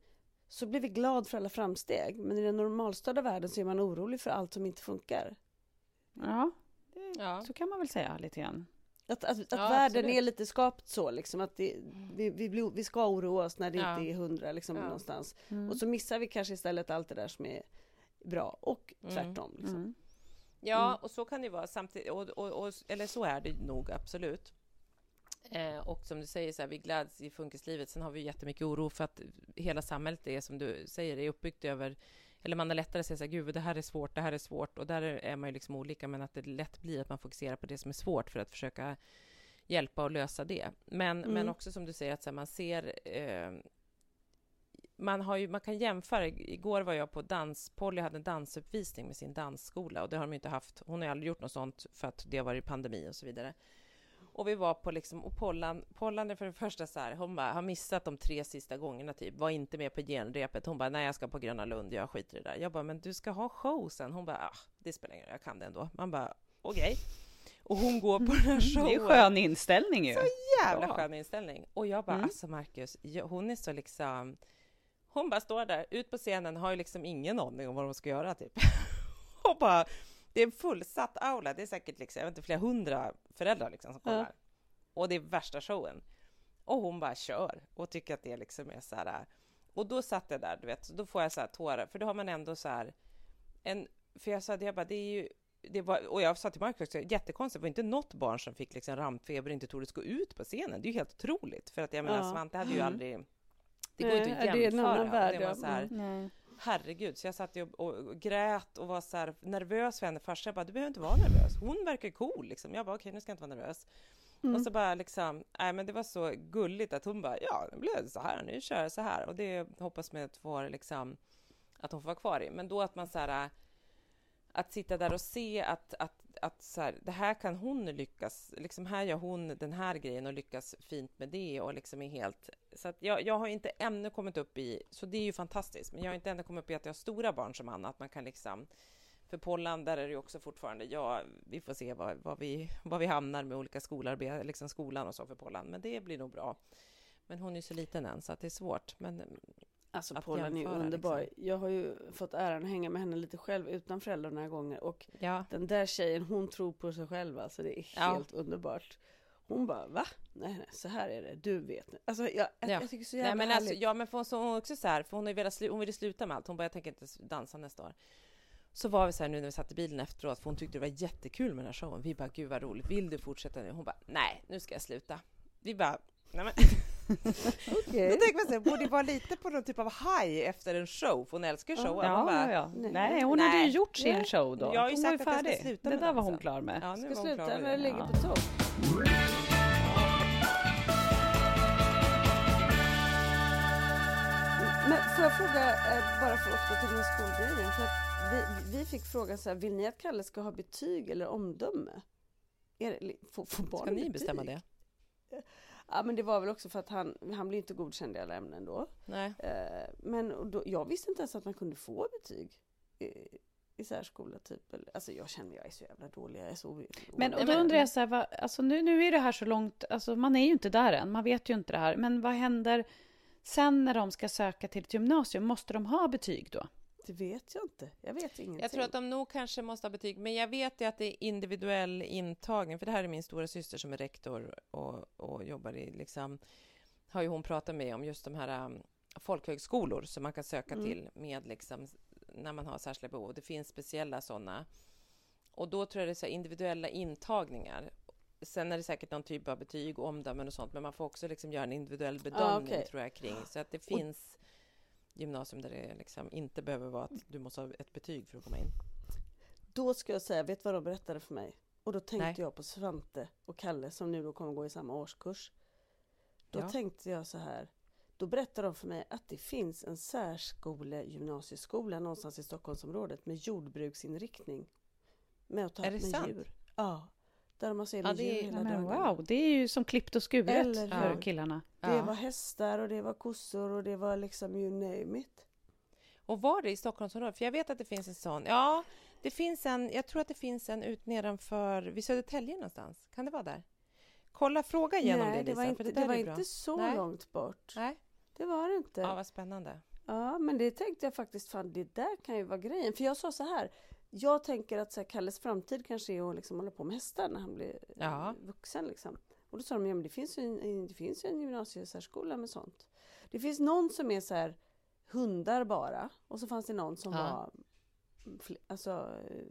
så blir vi glad för alla framsteg, men i den normalstörda världen så är man orolig för allt som inte funkar. Ja, Ja. så kan man väl säga lite grann. Att, att, att Ja, världen absolut. är lite skapt så, liksom, att det, vi, vi, blir- vi ska oroa oss när det Ja. inte är hundra liksom, Ja. någonstans. Mm. Och så missar vi kanske istället allt det där som är bra, och Mm. tvärtom. Liksom. Mm. Ja, Mm. och så kan det vara samtidigt, och, och, och, eller så är det nog absolut. Eh, och som du säger, så här, vi gläds i funkislivet. Sen har vi jättemycket oro för att hela samhället är, som du säger, är uppbyggt över eller man har lättare att säga så här, gud, det här är svårt, det här är svårt. Och där är man ju liksom olika, men att det lätt blir att man fokuserar på det som är svårt för att försöka hjälpa och lösa det. Men, Mm. men också som du säger, att så här, man ser eh, man, har ju, man kan jämföra. Igår var jag på dans... Polly hade en dansuppvisning med sin dansskola och det har de inte haft. Hon har aldrig gjort något sånt för att det har varit pandemi och så vidare. Och vi var på liksom, och Pollan, Pollan är för det första så här, hon bara, har missat de tre sista gångerna typ, var inte med på genrepet. Hon bara, nej jag ska på Gröna Lund, jag skiter i det där. Jag bara, men du ska ha show sen. Hon bara, ah, det spelar ingen roll, jag kan det ändå. Man bara, okej. Och hon går på den här showen. Det är en skön inställning ju. jävla Ja. skön inställning. Och jag bara, Mm. alltså Marcus, hon är så liksom... Hon bara står där, ut på scenen, har ju liksom ingen aning om vad de ska göra typ. och bara, det är en fullsatt aula, det är säkert liksom, jag vet inte, flera hundra föräldrar liksom som kollar. Och det är värsta showen. Och hon bara kör och tycker att det liksom är så här... Och då satt jag där, du vet, då får jag så här tårar, för då har man ändå så här... En, för jag sa det, jag bara, det är ju... Det var, och jag sa till Marcus också, jättekonstigt, det var inte något barn som fick liksom rampfeber och inte tordes gå ut på scenen. Det är ju helt otroligt, för att jag menar, Ja. Svante hade ju aldrig... Det går ju inte att Nej, det är en jämföra. annan värld, det var ja. så här, Mm. Nej. Herregud, så jag satt och, och, och grät och var så nervös för henne först. Jag bara, du behöver inte vara nervös. Hon verkar cool liksom. Jag bara, okej, nu ska jag inte vara nervös. Och så bara liksom, nej men det var så gulligt att hon bara, ja nu blev det så här, nu kör jag så här. Och det hoppas man att får liksom, att hon får vara kvar i. Men då att man så här, att sitta där och se att, att, att så här, det här kan hon lyckas, liksom här gör hon den här grejen och lyckas fint med det och liksom är helt... Så att jag, jag har inte ännu kommit upp i, så det är ju fantastiskt, men jag har inte ännu kommit upp i att jag har stora barn som Anna, att man kan liksom för Pollan, där är det ju också fortfarande, ja, vi får se vad, vad, vi, vad vi hamnar med olika skolarbete, liksom skolan och så för Pollan, men det blir nog bra. Men hon är ju så liten än, så att det är svårt. Men Alltså att Paula är underbar. liksom. Jag har ju fått äran att hänga med henne lite själv utan föräldrar några gånger och ja, den där tjejen hon tror på sig själv alltså det är Ja. helt underbart. Hon bara va? Nej nej så här är det, du vet. Alltså jag, Ja. jag tycker så jävla Nej, men härligt. alltså, ja, men för hon, så, hon också så här, för hon, har velat hon ville sluta med allt. Hon bara, jag tänker inte dansa nästa år. Så var vi så här nu när vi satt i bilen efteråt, för hon tyckte det var jättekul med den här showen. Vi bara, gud vad roligt, vill du fortsätta nu? Hon bara, nej, nu ska jag sluta. Vi bara, nej men. Okej. Då tänker man så här, borde vara lite på någon typ av high efter en show, för hon älskar showen. Ja, bara, ja, ja. nej. Nej, hon hade ju Nej. gjort sin Nej. show då. Jag har ju hon var sagt att jag färdig. Det där var hon klar med. Ja, nu Ska var hon sluta klar med ligger Ja. på topp. Men får jag fråga, eh, bara för att återgå till den här skolgrejen. För att vi, vi fick frågan så här, vill ni att Kalle ska ha betyg eller omdöme? Är det, får, får barnen Ska ni betyg? bestämma det? Ja men det var väl också för att han, han blir inte godkänd i alla ämnen då. Nej. Eh, Men då, jag visste inte ens att man kunde få betyg i, i särskola typ. Alltså jag känner jag är så jävla dålig, jag är så Men och då undrar jag så här, vad, alltså nu, nu är det här så långt, alltså man är ju inte där än, man vet ju inte det här. Men vad händer sen när de ska söka till ett gymnasium? Måste de ha betyg då? Det vet jag inte, jag vet ingenting. Jag tror att de nog kanske måste ha betyg, men jag vet ju att det är individuell intagning, för det här är min stora syster som är rektor och, och jobbar i, liksom, har ju hon pratat med om just de här um, folkhögskolor som man kan söka Mm. till med liksom, när man har särskilda behov. Det finns speciella sådana. Och då tror jag det är så individuella intagningar. Sen är det säkert någon typ av betyg och omdömen och sånt, men man får också liksom göra en individuell bedömning okej. tror jag kring. Så att det finns gymnasium där det liksom inte behöver vara att du måste ha ett betyg för att komma in. Då ska jag säga, vet du vad de berättade för mig? Och då tänkte Nej. jag på Svante och Kalle som nu då kommer gå i samma årskurs. Då Ja. tänkte jag så här. Då berättade de för mig att det finns en särskole gymnasieskola någonstans i Stockholmsområdet med jordbruksinriktning. Med att ta Är det med sant? djur. Ja. Där har sig Ja, det djur är- hela Men dagarna. wow, det är ju som klippt och skuret Eller för hur? killarna. Det Ja. var hästar och det var kossor och det var liksom you name it. Och var det i Stockholmsområdet? För jag vet att det finns en sån. Ja, det finns en. Jag tror att det finns en ut nedanför vid Södertälje någonstans. Kan det vara där? Kolla, fråga igenom Nej, det, det Lisa, var inte, det det var inte så Nej. långt bort. Nej, Det var det inte. ja, vad spännande. Ja, men det tänkte jag faktiskt, fan det där kan ju vara grejen. För jag sa så här, jag tänker att så här, Kalles framtid kanske är att liksom hålla på med hästar när han blir Ja. vuxen. Liksom. Och då sa de, ja men det finns ju en, det finns ju en gymnasiesärskola med sånt. Det finns någon som är så här hundar bara och så fanns det någon som Ja. var fl- alltså eh,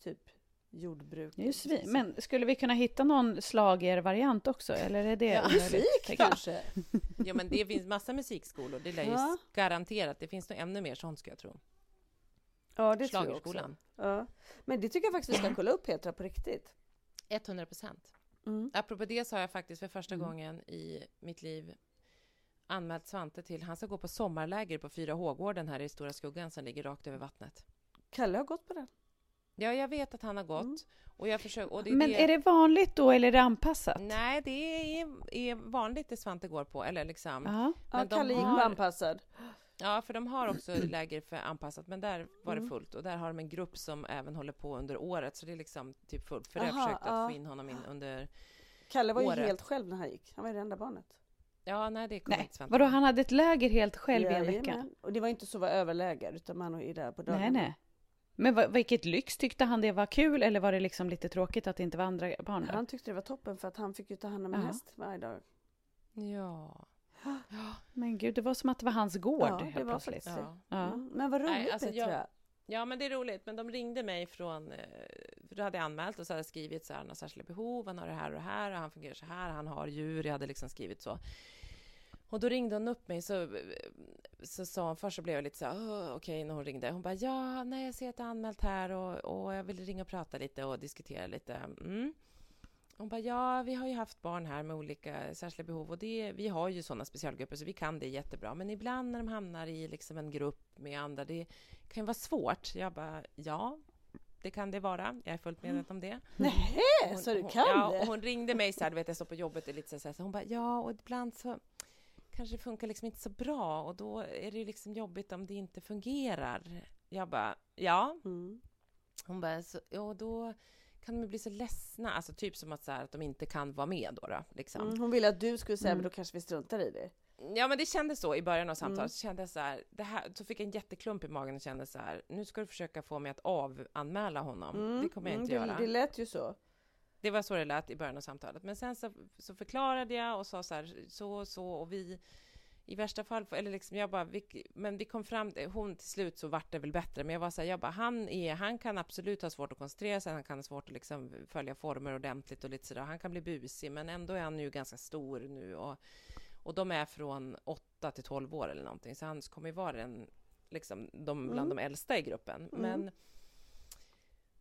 typ jordbruk. Svin. Men skulle vi kunna hitta någon slagervariant också? Eller är det Ja? Musik kanske? Ja, men det finns massa musikskolor. Det lär ju Ja. garanterat. Det finns nog ännu mer sånt, ska jag tro. Ja, det tror jag också. Ja. Men det tycker jag faktiskt vi ska kolla upp Petra på riktigt. 100 procent. Mm. Apropå det så har jag faktiskt för första Mm. gången i mitt liv anmält Svante till... Han ska gå på sommarläger på 4H-gården här i Stora Skuggan som ligger rakt över vattnet. Kalle har gått på den. Ja, jag vet att han har gått. Mm. Och jag försöker, och det är Men det, är det vanligt då eller är det anpassat? Nej, det är, är vanligt det Svante går på. Eller liksom. Ja. Ja, Men de Kalle gick har- på anpassad. Ja, för de har också läger för anpassat, men där var det Mm. fullt. Och där har de en grupp som även håller på under året, så det är liksom typ fullt. För har jag Aha, försökt att ja. få in honom in under... Kalle var ju året. helt själv när han gick. Han var ju det enda barnet. Ja, nej, det kommer Nej, inte Svante vadå han hade ett läger helt själv i en vecka? Jajamän. Och det var inte så var överläger utan man är där på dagarna. Nej, nej. Men vad, vilket lyx, tyckte han det var kul eller var det liksom lite tråkigt att det inte var andra barn där? Han tyckte det var toppen för att han fick ju ta hand om en Ja. häst varje dag. Ja. Men gud, det var som att det var hans gård Ja, det helt var plötsligt. ja. Ja. Mm. Men vad roligt Nej, alltså, Petra. jag- Ja, men det är roligt. Men de ringde mig från... eh, för Då hade jag anmält och så hade jag skrivit så här, han har särskilda behov, han har det här och det här, och han fungerar så här, han har djur. Jag hade liksom skrivit så. Och då ringde hon upp mig, så, så sa hon, först så blev jag lite så här, "Åh, okej, när hon ringde. Hon bara, ja, nej, jag ser att du har anmält här och, och jag vill ringa och prata lite och diskutera lite. Mm. Hon bara, ja, vi har ju haft barn här med olika särskilda behov och det, vi har ju sådana specialgrupper så vi kan det jättebra. Men ibland när de hamnar i liksom en grupp med andra, det kan ju vara svårt. Jag bara, ja, det kan det vara. Jag är fullt medveten om det. Nej, Hon- så du hon- kan ja, det? och Hon ringde mig så här, du vet jag står på jobbet och lite så här, så hon bara, ja, och ibland så kanske det funkar liksom inte så bra och då är det ju liksom jobbigt om det inte fungerar. Jag bara, ja. Mm. Hon bara, så, ja, då kan de bli så ledsna, alltså typ som att, så här, att de inte kan vara med då, då liksom. Mm, hon ville att du skulle säga, men då kanske vi struntar i det. Ja, men det kändes så i början av samtalet. Mm. Så kände jag så här, det här, så fick jag en jätteklump i magen och kände så här, nu ska du försöka få mig att avanmäla honom. Mm, Det kommer jag mm, inte det, göra. Det lät ju så. Det var så det lät i början av samtalet. Men sen så, så förklarade jag och sa så här, så och så och vi i värsta fall, eller liksom jag bara, vi, men vi kom fram, hon till slut så vart det väl bättre, men jag var så här, jag bara, han är, han kan absolut ha svårt att koncentrera sig, han kan ha svårt att liksom följa former ordentligt och lite sådär, han kan bli busig, men ändå är han ju ganska stor nu och, och de är från 8 till 12 år eller någonting, så han kommer ju vara den, liksom, de, bland Mm. de äldsta i gruppen. Mm.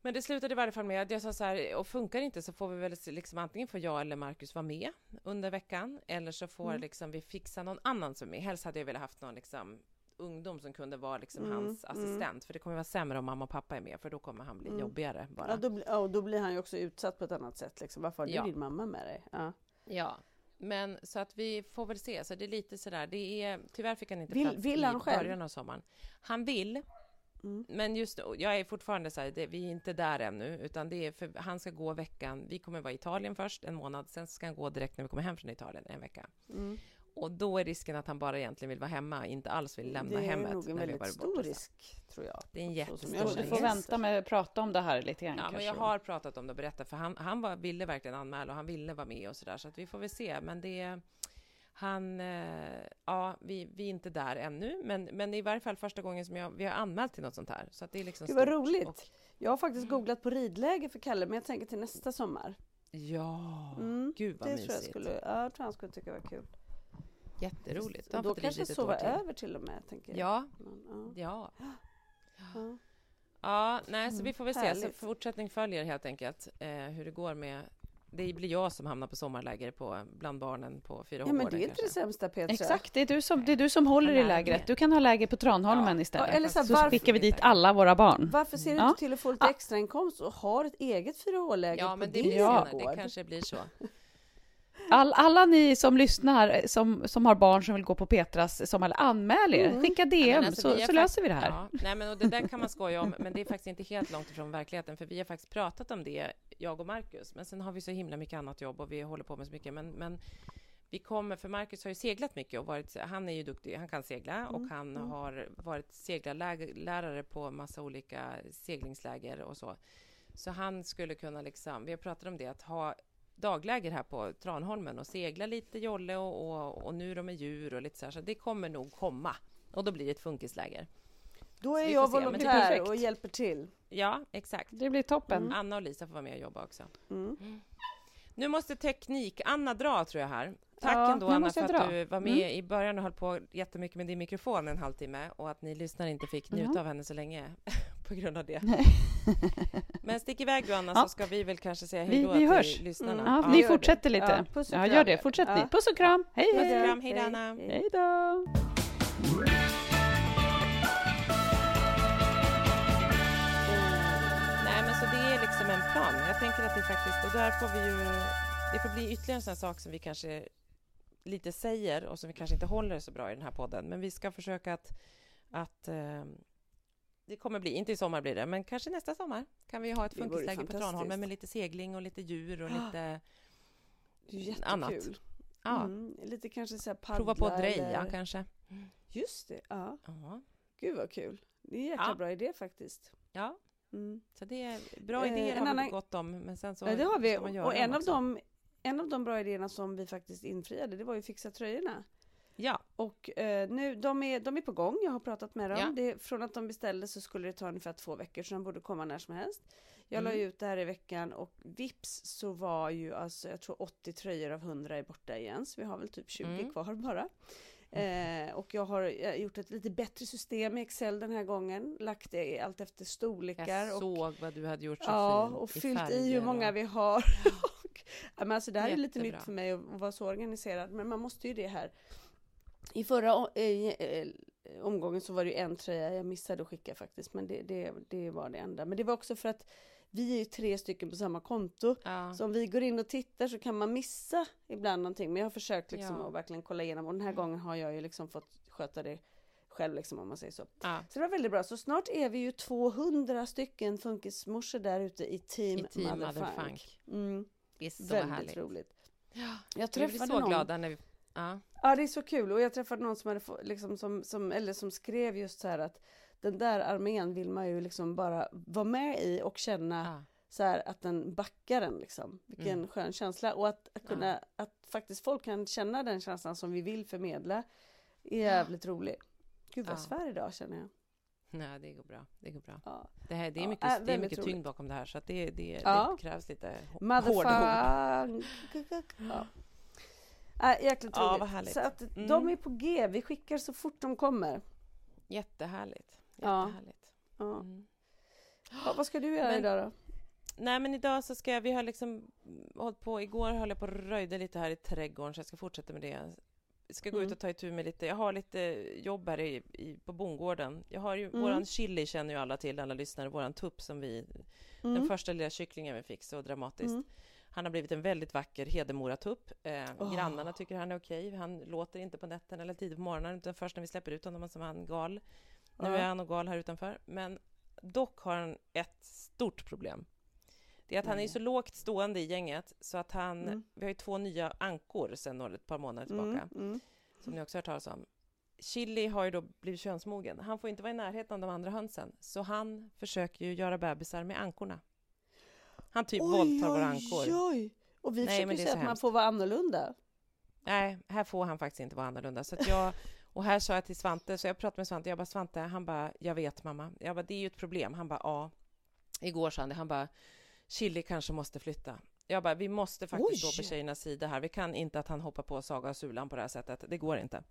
Men det slutade i varje fall med att jag sa så här, och funkar inte så får vi väl liksom antingen får jag eller Marcus vara med under veckan, eller så får Mm. liksom vi fixa någon annan som är med. Helst hade jag velat haft någon liksom ungdom som kunde vara liksom Mm, hans mm. assistent, för det kommer vara sämre om mamma och pappa är med, för då kommer han bli Mm. jobbigare bara. Ja, då, ja, och då blir han ju också utsatt på ett annat sätt. Liksom. Varför har du Ja. din mamma med dig? Ja. Ja, men så att vi får väl se. Så det är lite sådär, det är, tyvärr fick han inte Vill- plats vill i han själv? början av sommaren. Han vill, Mm. men just jag är fortfarande så här, det, vi är inte där ännu, utan det är för han ska gå veckan, vi kommer vara i Italien först en månad, sen ska han gå direkt när vi kommer hem från Italien en vecka. Mm. Och då är risken att han bara egentligen vill vara hemma, inte alls vill lämna det är hemmet. nog en när vi väldigt stor risk, tror jag. Det är en jättestor jag Du risk. får vänta med att prata om det här lite grann Ja, men kanske. jag har pratat om det och berättat, för han, han var, ville verkligen anmäla och han ville vara med och sådär, så att vi får väl se. Men det, han, eh, ja, vi, vi är inte där ännu, men, men i varje fall första gången som jag, vi har anmält till något sånt här. Så att det är liksom Gud vad roligt. Och, Jag har faktiskt googlat på ridläger för Kalle, men jag tänker till nästa sommar. ja, Mm, gud vad det mysigt. tror jag skulle, ja, jag tror han skulle tycka var kul. Jätteroligt. Då kanske sova över till och med, tänker jag. Ja, Men, ja. ja. Ja, nej, så vi får väl se. Så fortsättning följer helt enkelt eh, hur det går med... Det blir jag som hamnar på sommarläger på, bland barnen på fyra ja, men det är inte det kanske. sämsta Petra. Exakt, det är, du som, det är du som håller i lägret. Du kan ha läger på Tranholmen Ja. istället. Ja, eller så här, så varför- skickar vi dit alla våra barn. Varför ser du Ja. inte till att få lite Ah. extrainkomst och har ett eget 4H-läger Ja, på men det din blir Ja. Det kanske blir så. All, alla ni som lyssnar, eh, som, som har barn som vill gå på Petras sommar, anmäl er. Mm. Skicka Ja, DM alltså, så, så löser vi det här. Ja, nej, men och det där kan man skoja om, men det är faktiskt inte helt långt ifrån verkligheten, för vi har faktiskt pratat om det, jag och Marcus, men sen har vi så himla mycket annat jobb och vi håller på med så mycket, men, men vi kommer, för Marcus har ju seglat mycket och varit, han är ju duktig, han kan segla och Mm, han mm. har varit seglarlärare på massa olika seglingsläger och så. Så han skulle kunna liksom, vi har pratat om det, att ha dagläger här på Tranholmen och segla lite jolle och, och, och nu de är djur och lite så här, så det kommer nog komma. Och då blir det ett funkisläger. Då är vi jag volontär och hjälper till. Ja, exakt. Det blir toppen. Mm. Anna och Lisa får vara med och jobba också. Mm. Nu måste teknik-Anna dra tror jag här. Tack Ja, ändå Anna för att dra. du var med i början och höll på jättemycket med din mikrofon en halvtimme och att ni lyssnare inte fick njuta Ja. av henne så länge på grund av det. Men stick iväg du Anna Ja. så ska vi väl kanske säga Vi- hej då vi till hörs. lyssnarna. Mm. Ja, Ja, ni gör det. fortsätter lite. Ja, puss och Ja, kram. gör det. Fortsätt Ja. ni. Puss och kram. Hej, Puss och hej. kram, hej då, Anna. Hej då. Plan. Jag tänker att det faktiskt, och där får vi ju, det får bli ytterligare en sån sak som vi kanske lite säger och som vi kanske inte håller så bra i den här podden, men vi ska försöka att, att eh, det kommer bli, inte i sommar blir det, men kanske nästa sommar kan vi ha ett funkisläger på. Tranholmen med lite segling och lite djur och lite Det är jättekul. annat. Ja, Mm, lite kanske så här paddla prova på att dreja eller- kanske. Just det, ja. Ja, Gud vad kul. Det är en jäkla Ja. bra idé faktiskt. ja, Mm. så det är bra Eh, idéer en har vi annan- gått om, men sen så Ja, det har vi. Och en av, också. de, en av de bra idéerna som vi faktiskt infriade, det var ju fixa tröjorna. Ja, Och eh, nu, de är, de är på gång, jag har pratat med dem. Ja. Det, från att de beställde så skulle det ta ungefär två veckor, så de borde komma när som helst. Jag la Mm. ut det här i veckan och vips så var ju alltså, jag tror 80 tröjor av 100 är borta igen, så vi har väl typ 20 Mm. kvar bara. Eh, och jag har gjort ett lite bättre system i Excel den här gången, lagt det i allt efter storlekar. jag och, såg vad du hade gjort så ja, och i fyllt i hur många och- vi har. och men alltså det här är lite Jättebra. nytt för mig att vara så organiserad, men man måste ju det här. I förra eh, eh, omgången så var det ju en tröja jag missade att skicka faktiskt, men det, det, det var det enda. Men det var också för att vi är ju tre stycken på samma konto, Ja. så om vi går in och tittar så kan man missa ibland någonting. Men jag har försökt liksom Ja. att verkligen kolla igenom och den här gången har jag ju liksom fått sköta det själv liksom om man säger så. Ja. Så det var väldigt bra. Så snart är vi ju 200 stycken funkismorsor där ute i Team, I Team Motherfunk. Motherfunk. Mm, Det är så väldigt härligt. roligt. Ja. Jag Vi blir träffade så någon. glada när vi... Ja. Ja, det är så kul. Och jag träffade någon som hade liksom som, som, eller som skrev just så här att den där armén vill man ju liksom bara vara med i och känna Ja. så här att den backar en liksom. Vilken Mm. skön känsla. Och att, att kunna, att faktiskt folk kan känna den känslan som vi vill förmedla är jävligt roligt. Gud vad Ja. svär idag känner jag. Nej, det går bra. Det går bra. Ja. Det, här, det är Ja, mycket, äh, det är mycket tyngd bakom det här, så att det, det, Ja. det krävs lite hå- hårda ord. Ja. Äh, jäkligt Ja, roligt. härligt. Så att Mm. de är på G. Vi skickar så fort de kommer. Jättehärligt. Jättehärligt. Ja. Mm. Ja, vad ska du göra Men- idag då? Nej, men idag så ska jag, vi har liksom hållit på, igår höll jag på och röjde lite här i trädgården, så jag ska fortsätta med det. Jag ska gå Mm. ut och ta itu med lite, jag har lite jobb här i, i, på bondgården. Jag har ju, Mm. våran chili känner ju alla till, alla lyssnare, våran tupp som vi, den Mm. första lilla kycklingen vi fick så dramatiskt. Mm. Han har blivit en väldigt vacker Hedemora-tupp. Eh, Åh. Grannarna tycker han är okej. Han låter inte på nätterna eller tidigt på morgonen, utan först när vi släpper ut honom som han gal. Nu är han och gal här utanför. Men dock har han ett stort problem. Det är att han är så lågt stående i gänget så att han... Mm. Vi har ju två nya ankor sedan några- ett par månader tillbaka, Mm. Mm. som ni också har hört talas om. Chili har ju då blivit könsmogen. Han får inte vara i närheten av de andra hönsen, så han försöker ju göra bebisar med ankorna. Han typ våldtar våra ankor. Oj, oj. Och vi Nej, försöker säga att man hemskt. får vara annorlunda. Nej, här får han faktiskt inte vara annorlunda. Så jag, och här sa jag till Svante, så jag pratade med Svante, jag bara Svante, han bara, jag vet mamma. Jag bara, det är ju ett problem. Han bara, ja. Igår sa han det, han bara, Chili kanske måste flytta. Jag bara, vi måste faktiskt Oj. stå på tjejernas sida här. Vi kan inte att han hoppar på Saga och Sulan på det här sättet. Det går inte.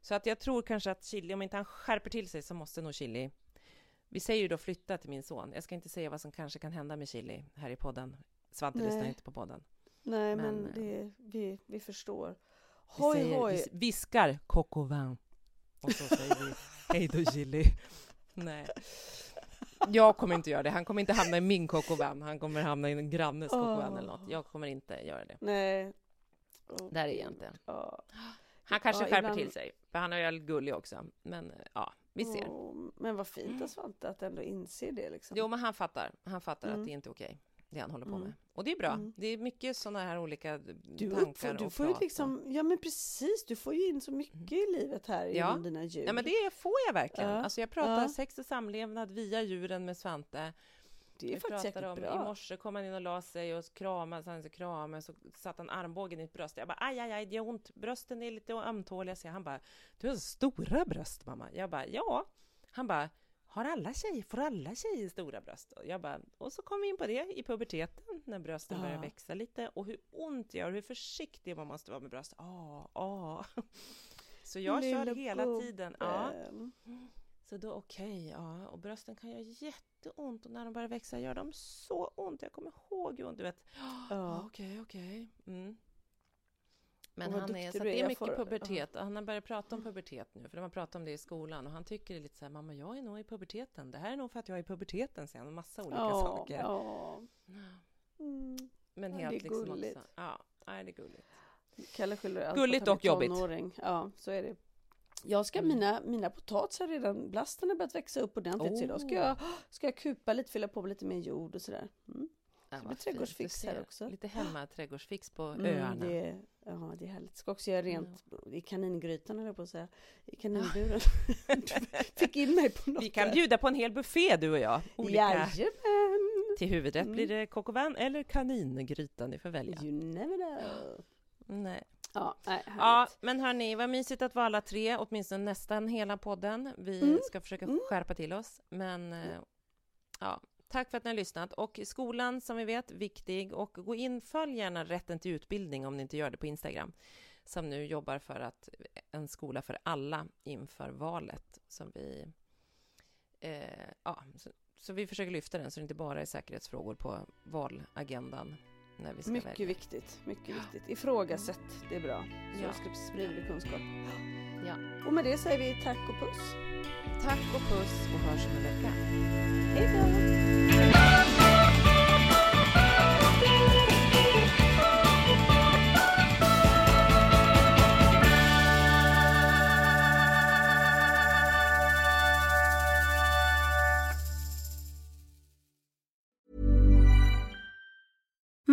Så att jag tror kanske att Chili, om inte han skärper till sig så måste nog Chili vi säger ju då flytta till min son. Jag ska inte säga vad som kanske kan hända med Chili här i podden. Svante lyssnar inte på podden. Nej, Men, men, eh, det, vi, vi förstår. Vi, Hoj, säger, hoj. vi viskar coco vin. Och så säger vi hej då Chili. Nej. Jag kommer inte göra det. Han kommer inte hamna i min coco vin. Han kommer hamna i en grannes coco vin eller något. Jag kommer inte göra det. Nej. Åh, Där är jag inte. Ja. Han kanske Ja, skärper ibland- till sig. För han är ju gullig också. Men ja, vi ser. Åh, men vad fint av Svante att ändå inse det liksom. Jo, men han fattar. Han fattar Mm. att det inte är okej, det han håller på Mm. med. Och det är bra. Mm. Det är mycket sådana här olika du, tankar du och får ju prat. liksom, ja men precis, du får ju in så mycket i livet här Ja. genom dina djur. Ja, men det får jag verkligen. Ja. Alltså jag pratar Ja. sex och samlevnad via djuren med Svante. det är Vi faktiskt om, bra. I morse kom han in och la sig och kramade, så han så kramade, så satt han armbågen i ett bröst. Jag bara, aj, aj, aj, det gör ont. Brösten är lite ömtåliga. Så han bara, du har så stora bröst, mamma. Jag bara, ja. Han bara, har alla tjejer, får alla tjejer stora bröst? Och jag bara, och så kom vi in på det i puberteten, när brösten Ja. börjar växa lite och hur ont det gör, hur försiktig man måste vara med bröst. Ah, ah. Så jag kör Lilla hela tiden. Ja. Så då okej, ja. Och brösten kan göra jätteont och när de börjar växa gör de så ont. Jag kommer ihåg hur ont, du vet. Ja, okej, okej. Mm. Men han är, så är. det är mycket får- pubertet. Han har börjat prata om pubertet nu, för de har pratat om det i skolan och han tycker det är lite så här, mamma jag är nog i puberteten. Det här är nog för att jag är i puberteten, säger han, och massa olika Ja, saker. ja. Mm. Men Ja, helt det är liksom gulligt. också. Ja, nej, det är gulligt. Kalle skyller allt Gulligt och jobbigt. Ja, så är det. Jag ska, Mm. mina, mina potatisar redan, blasten har börjat växa upp ordentligt så idag ska Oh. jag, ska jag kupa lite, fylla på med lite mer jord och sådär. Mm. Ja, det blir trädgårdsfix här också. Lite hemma trädgårdsfix på Mm, öarna. det, ja, det är härligt. Ska också göra rent i kaningrytan eller på att säga. I kaninburen. Du Fick in mig på något Vi kan där. bjuda på en hel buffé du och jag. Olika. Jajamän! Till huvudrätt Mm. blir det coq eller kaningryta, ni får välja. You never know. Nej. Ja, nej, Ja, men hörni, vad mysigt att vara alla tre, åtminstone nästan hela podden. Vi Mm. ska försöka Mm. skärpa till oss, men eh, ja, tack för att ni har lyssnat. Och skolan, som vi vet, viktig. Och gå in, följ gärna Rätten till utbildning om ni inte gör det på Instagram, som nu jobbar för att en skola för alla inför valet, som vi eh, ja, så, så vi försöker lyfta den så det inte bara är säkerhetsfrågor på valagendan när vi ska Mycket välja. viktigt, mycket viktigt. Ifrågasätt, det är bra. Så Ja. sprider vi kunskap. Ja. Och med det säger vi tack och puss. Tack och puss och hörs om en vecka. Hej då!